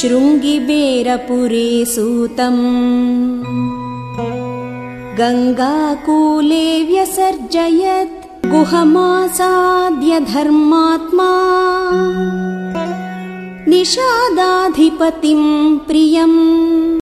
शृङ्गिबेरपुरे सूतम्। गङ्गाकूले व्यसर्जयत् गुहमासाद्य धर्मात्मा। निषादाधिपतिम् प्रियम्।